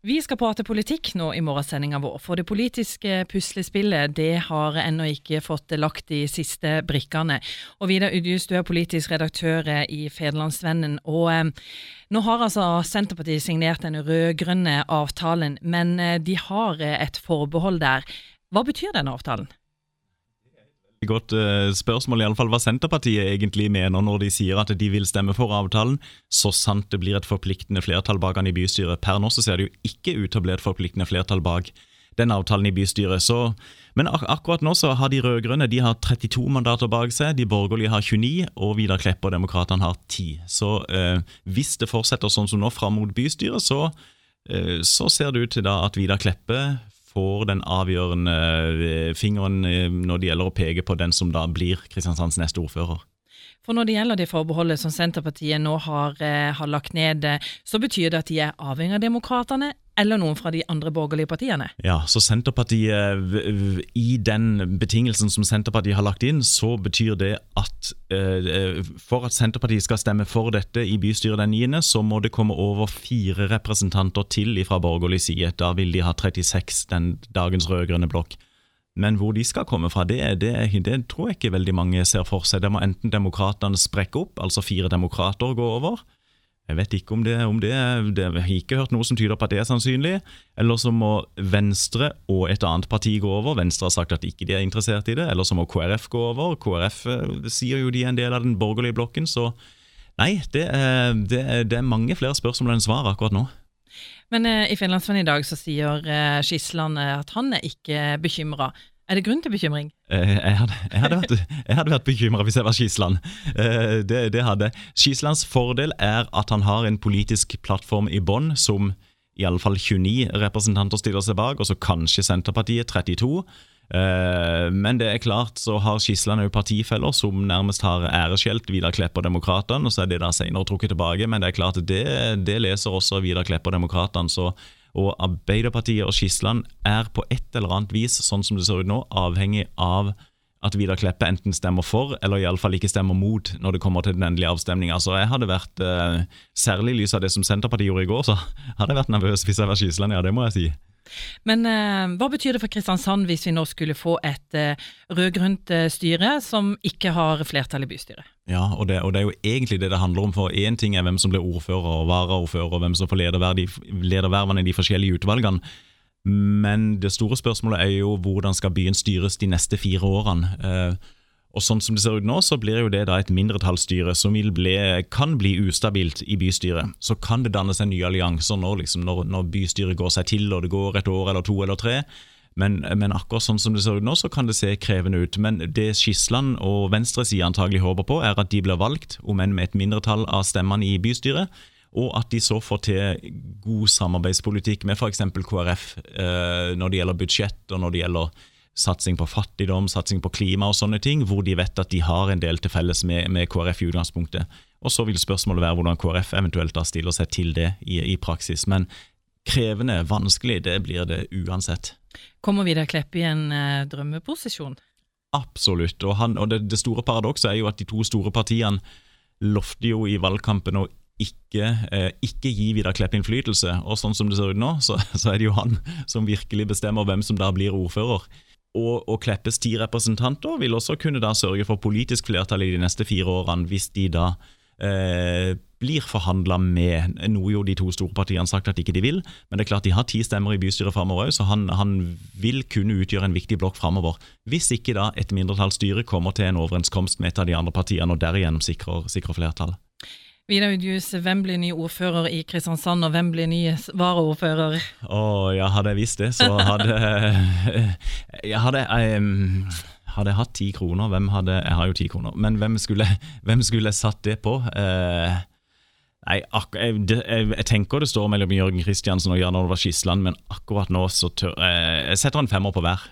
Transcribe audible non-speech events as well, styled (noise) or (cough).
Vi skal prate politikk nå i morgensendinga vår, for det politiske puslespillet det har ennå ikke fått lagt de siste brikkene. Og Vidar Udjus, du er politisk redaktør i Federlandsvennen. og eh, Nå har altså Senterpartiet signert den rød-grønne avtalen, men eh, de har eh, et forbehold der. Hva betyr denne avtalen? Godt uh, spørsmål, iallfall hva Senterpartiet egentlig mener når de sier at de vil stemme for avtalen, så sant det blir et forpliktende flertall bak den i bystyret. Per nå så ser det jo ikke ut til å bli et forpliktende flertall bak den avtalen i bystyret. Så, men ak akkurat nå så har de rød-grønne 32 mandater bak seg, de borgerlige har 29, og Vidar Kleppe og Demokratene har 10. Så uh, hvis det fortsetter sånn som nå fram mot bystyret, så, uh, så ser det ut til da at Vidar Kleppe får den avgjørende eh, fingeren eh, når det gjelder å peke på den som da blir Kristiansands neste ordfører. For når det gjelder det forbeholdet som Senterpartiet nå har, eh, har, lagt ned, så betyr det at de er avhengig av demokratene eller noen fra de andre borgerlige partiene? Ja, så Senterpartiet, i den betingelsen som Senterpartiet har lagt inn, så betyr det at eh, for at Senterpartiet skal stemme for dette i bystyret den 9., så må det komme over fire representanter til fra borgerlig side. Da vil de ha 36, den dagens rød-grønne blokk. Men hvor de skal komme fra, det, det, det, tror jeg ikke veldig mange ser for seg. Det må enten demokratene sprekke opp, altså fire demokrater gå over. Jeg vet ikke om det, om det, det Jeg har ikke hørt noe som tyder på at det er sannsynlig. Eller så må Venstre og et annet parti gå over. Venstre har sagt at ikke de er interessert i det. Eller så må KrF gå over. KrF eh, sier jo de er en del av den borgerlige blokken, så nei, det er, det er, det er mange flere spørsmål enn svar akkurat nå. Men eh, i Finlandsvennen i dag så sier eh, Skisland at han er ikke bekymra. Er det grunn til bekymring? Eh, jeg hadde, jeg hadde vært, jeg vært bekymra hvis jeg var Skisland. Eh, det, det hadde. Skislands fordel er at han har en politisk plattform i bånn som i alle fall 29 representanter stiller seg bak, og så kanskje Senterpartiet 32. Eh, men det er klart så har Skisland òg partifeller som nærmest har æreskjelt Vidar Klepp og Demokratene, og så er det da senere trukket tilbake. Men det er klart det, det leser også Vidar Klepp og Demokratene. så og Arbeiderpartiet og Skisland er på et eller annet vis, sånn som det ser ut nå, avhengig av at Vidar Kleppe enten stemmer for, eller iallfall ikke stemmer mot når det kommer til den endelige avstemninga. Så jeg hadde vært, eh, særlig i lys av det som Senterpartiet gjorde i går, så hadde jeg vært nervøs hvis jeg var Skisland, ja, det må jeg si. Men eh, hva betyr det for Kristiansand hvis vi nå skulle få et eh, rød-grønt eh, styre som ikke har flertall i bystyret? Ja, og det, og det, er jo egentlig det det handler om. For én ting er hvem som blir ordfører og varaordfører, og hvem som får ledervervene i de forskjellige utvalgene. Men det store spørsmålet er jo hvordan skal byen styres de neste fire årene. Eh, og sånn som det ser ut nå, så blir jo det da et mindretallsstyre som bli, kan bli ustabilt i bystyret. Så kan det dannes en ny allianse nå, liksom, når, når, bystyret går seg til og det går et år eller to eller tre. Men, men, akkurat sånn som det ser ut nå, så kan det se krevende ut. Men det Skisland og venstresida antagelig håper på, er at de blir valgt, om enn med et mindretall av stemmene i bystyret. Og at de så får til god samarbeidspolitikk med f.eks. KrF eh, når det gjelder budsjett og når det gjelder satsing på fattigdom, satsing på klima og sånne ting, hvor de vet at de har en del til felles med, med KrF i utgangspunktet. Og Så vil spørsmålet være hvordan KrF eventuelt da stiller seg til det i, i praksis. Men krevende, vanskelig, det blir det uansett. Kommer Vidar Kleppe i en eh, drømmeposisjon? Absolutt. Og, han, og det, det, store paradokset er jo at de to store partiene lovte jo i valgkampen å ikke, eh, ikke gi Vidar Kleppe innflytelse. Og sånn som det ser ut nå, så, så, er det jo han som virkelig bestemmer hvem som da blir ordfører og, og, Kleppes ti representanter vil også kunne da sørge for politisk flertall i de neste fire årene, hvis de da eh, blir forhandla med, noe jo de to store partiene har sagt at ikke de vil. Men det er klart de har ti stemmer i bystyret framover òg, så han, han, vil kunne utgjøre en viktig blokk framover. Hvis ikke da et mindretallsstyre kommer til en overenskomst med et av de andre partiene og derigjennom sikrer, sikrer flertall. Vidar Udjus, hvem blir ny ordfører i Kristiansand, og hvem blir ny varaordfører? Å, ja, hadde jeg visst det, så hadde (laughs) Jeg hadde, um, hadde jeg hatt ti kroner, hvem hadde Jeg har jo ti kroner, men hvem skulle, hvem skulle jeg satt det på? Uh, nei, jeg, jeg, jeg, tenker det står mellom Jørgen Kristiansen og Jan Olvar Skisland, men akkurat nå så tør jeg Jeg setter en femmer på hver.